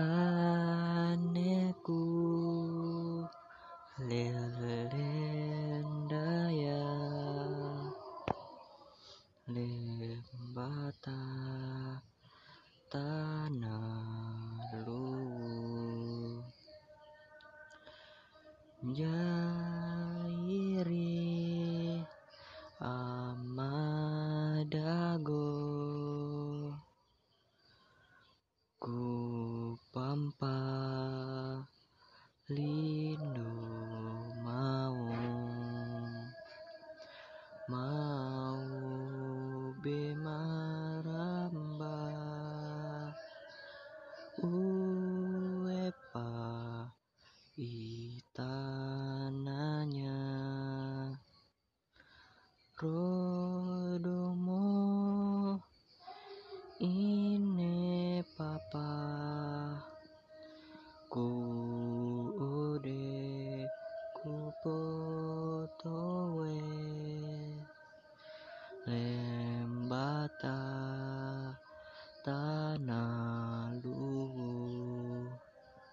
aneku lelendaya lembata tanah lu. Jairi amadago ku pampa lindo mau mau bemaramba uepa itananya rodomo Rembata Tanah